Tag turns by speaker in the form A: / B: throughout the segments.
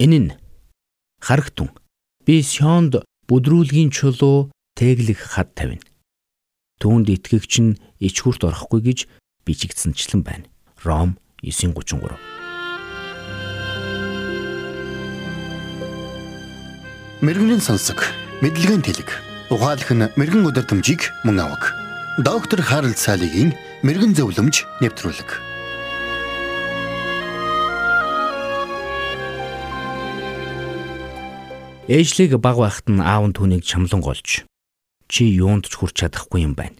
A: Энэ нь харагтун. Би Сионд бүдрүүлгийн чулуу тэглэх хад тавина. Түүнд итгэгч нь ичгүрт орохгүй гэж бичигдсэнчлэн байна. Ром 9:33.
B: Мэргэний сонсог, мэдлэгийн тэлэг. Ухаалх нь мэрэгэн өдөр төмжийг мөн авах. Доктор Харалт цаалогийн мэрэгэн зөвлөмж нэвтрүүлэг.
A: Ээжлийг баг байхад нь аав нь түүнийг чамлан голж чи юунд ч хүрч чадахгүй юм байна.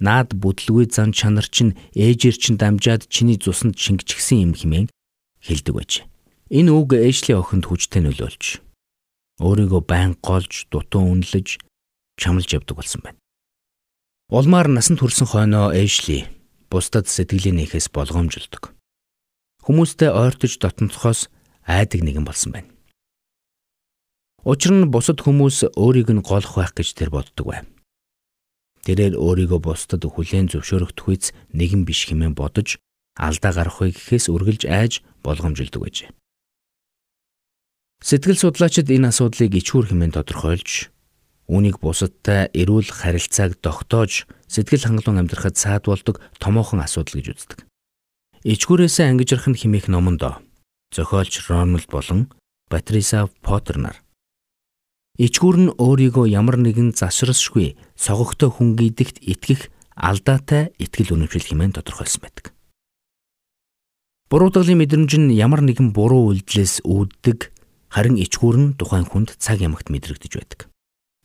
A: Наад бүдлгүй зан чанар чинь ээжээр чинь дамжаад чиний цуснд шингэчихсэн юм хэмээн хэлдэг байж. Энэ үг ээжлийн охинд хүчтэй нөлөөлж өөрийгөө байн голж дутуу үнэлж чамлж явдаг болсон байна. Улмаар насанд хүрсэн хойноо ээжли бусдад сэтгэлийн нэхээс болгоомжлдог. Хүмүүстэй ойртож дотносхоос айдаг нэгэн болсон байна. Учир нь бусад хүмүүс өөрийг нь голох байх гэж тэр боддог байв. Тэрээр өөрийгөө бусдад хүлээн зөвшөөрөх түгээс нэгэн биш хэмээн бодож алдаа гарахыг гэхээс үргэлж айж болгоомжилдог байжээ. Сэтгэл судлаачид энэ асуудлыг ичхүр хэмээн тодорхойлж үүнийг бусадтай эрүүл харилцааг тогтоож сэтгэл хангалуун амьдрахад саадуулдаг томоохон асуудал гэж үздэг. Ичгүүрээсээ ангижрах нь химих номонд зохиолч Рональд болон Патриса Поттер нар Ичгүүр нь өөрийгөө ямар нэгэн засрасшгүй согогтой хүн гэдэгт итгэх алдаатай итгэл үнэмшил хэмээн тодорхойлсон байдаг. Буруудаглын мэдрэмж нь ямар нэгэн буруу үйлдэлээс үүддэг харин ичгүүр нь тухайн хүнд цаг ямагт мэдрэгдэж байдаг.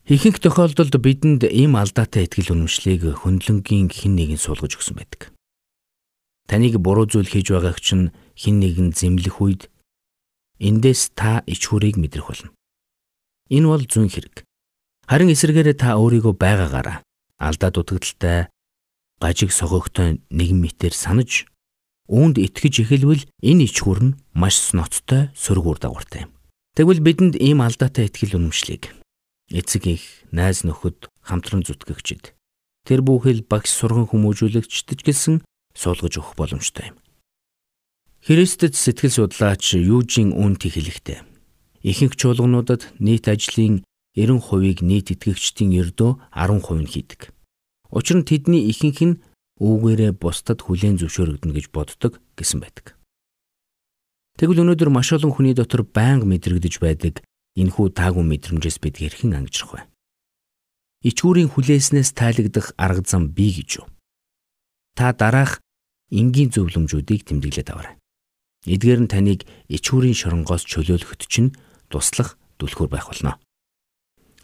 A: Ихэнх тохиолдолд бидэнд ийм алдаатай итгэл үнэмшлийг хөндлөнгийн хэн нэгэн суулгаж өгсөн байдаг. Таныг буруу зүйл хийж байгааг чинь хэн нэгэн зэмлэх үед эндээс та ичгүүрийг мэдрэх болно. Энэ бол зүүн хэрэг. Харин эсэргээрээ та өөрийгөө байгаагаараа алдаа дутагдaltaй гажиг согогтой нэгэн мэтэр санаж үүнд итгэж эхэлвэл энэ ичгүр нь маш ноцтой сөргүүр дагавартай юм. Тэгвэл бидэнд ийм алдаатай итгэл үнэмшлийг эцэг их, найз нөхөд, хамтран зүтгэгчид тэр бүхэл багш сурган хүмүүжүүлэгчдэж гэлсэн суулгаж өгөх боломжтой юм. Христэд сэтгэл судлаач Южин Үнти хэлэхдээ ихэнх чуулгануудад нийт ажлын 90%-ийг нийт итгэгчдийн ердөө 10% нь хийдэг. Учир нь тэдний ихэнх нь үүгээрээ бусдад хүлээн зөвшөөрөгдөнө гэж боддог гэсэн байдаг. Тэгвэл өнөөдөр маш олон хүний дотор байнга мэдрэгдэж байдаг энэхүү таагүй мэдрэмжээс бид хэрхэн ангижрах вэ? Ичгүүрийн хүлээснээс тайлагдах арга зам бий гэж юу? Та дараах энгийн зөвлөмжүүдийг тэмдэглээд аваарай. Эдгээр нь таныг ичгүүрийн шоронгоос чөлөөлөхөд чинь туслах түлхүүр байх болно.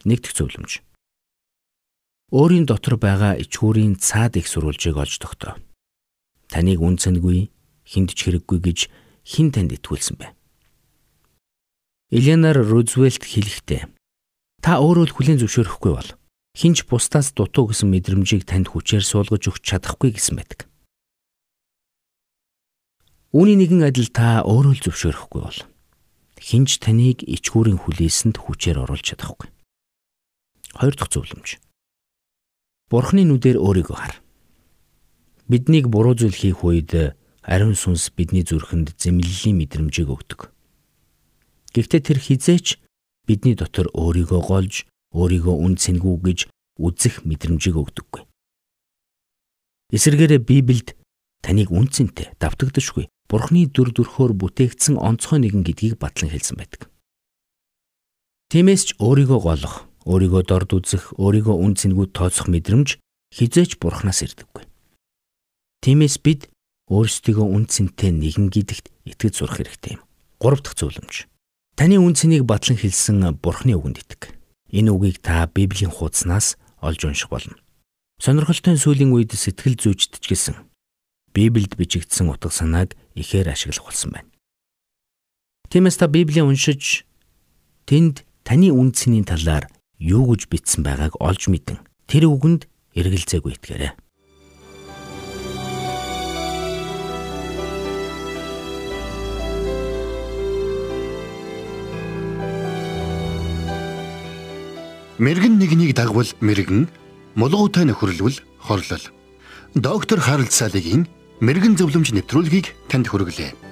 A: Нэгдүгээр зөвлөмж. Өөрийн дотор байгаа ичгүүрийн цаад их сурвалжийг олж тогтоо. Таныг үн цэнгүй, хиндч хэрэггүй гэж хэн танд итгүүлсэн бэ? Эленар Рузвельт хэлэхдээ та өөрөө л хүлээн зөвшөөрөхгүй бол хинч бусдаас дутуу гэсэн мэдрэмжийг танд хүчээр суулгаж өгч чадахгүй гэсэн байдаг. Үүний нэгэн адил та өөрөө л зөвшөөрөхгүй бол хинж таныг ичгүүрийн хүлээсэнд хүчээр оруулж чадахгүй. Хоёр дахь зөвлөмж. Бурхны нүдээр өөрийгөө хар. Биднийг буруу зүйл хийх үед ариун сүнс бидний зүрхэнд зэмлэлийн мэдрэмжийг өгдөг. Гэхдээ тэр хизээч бидний дотор өөрийгөө голж, өөрийгөө үн цэнгүү гэж үзэх мэдрэмжийг өгдөггүй. Эсвэргээрээ Библиэд таныг үн цэнтэй давтагдашгүй Бурхны дүр төрхөөр бүтээгдсэн онцгой нэгэн гэдгийг батлан хэлсэн байдаг. Тиймээс ч өөрийгөө голох, өөрийгөө дорд үзэх, өөрийгөө үн цэнгүүд тооцох мэдрэмж хизээч Бурханаас ирдэггүй. Тиймээс бид өөрсдийгөө үн цэнтэй нэгэн гэдэгт итгэж сурах хэрэгтэй юм. Гурав дахь зөвлөмж. Таны үн цэнийг батлан хэлсэн Бурхны үгэнд итг. Энэ үгийг та Библийн хуудаснаас олж унших болно. Сонирхолтой сүлийн үед сэтгэл зүйчдэж гисэн Библиэд бичигдсэн утга санааг ихээр ашиглах болсон байна. Тиймээс та Библийг уншиж тэнд таны үн цэнийн талаар юу гэж бичсэн байгааг олж мэдэн тэр үгэнд эргэлзээгүй итгээрэй.
B: Мэргэн нэгнийг дагвал мэргэн, мулгуутай нөхөрлөвл хорлол. Доктор Харалт Салигийн мэрэгэн зөвлөмж нэвтрүүлгийг танд хүргэлээ.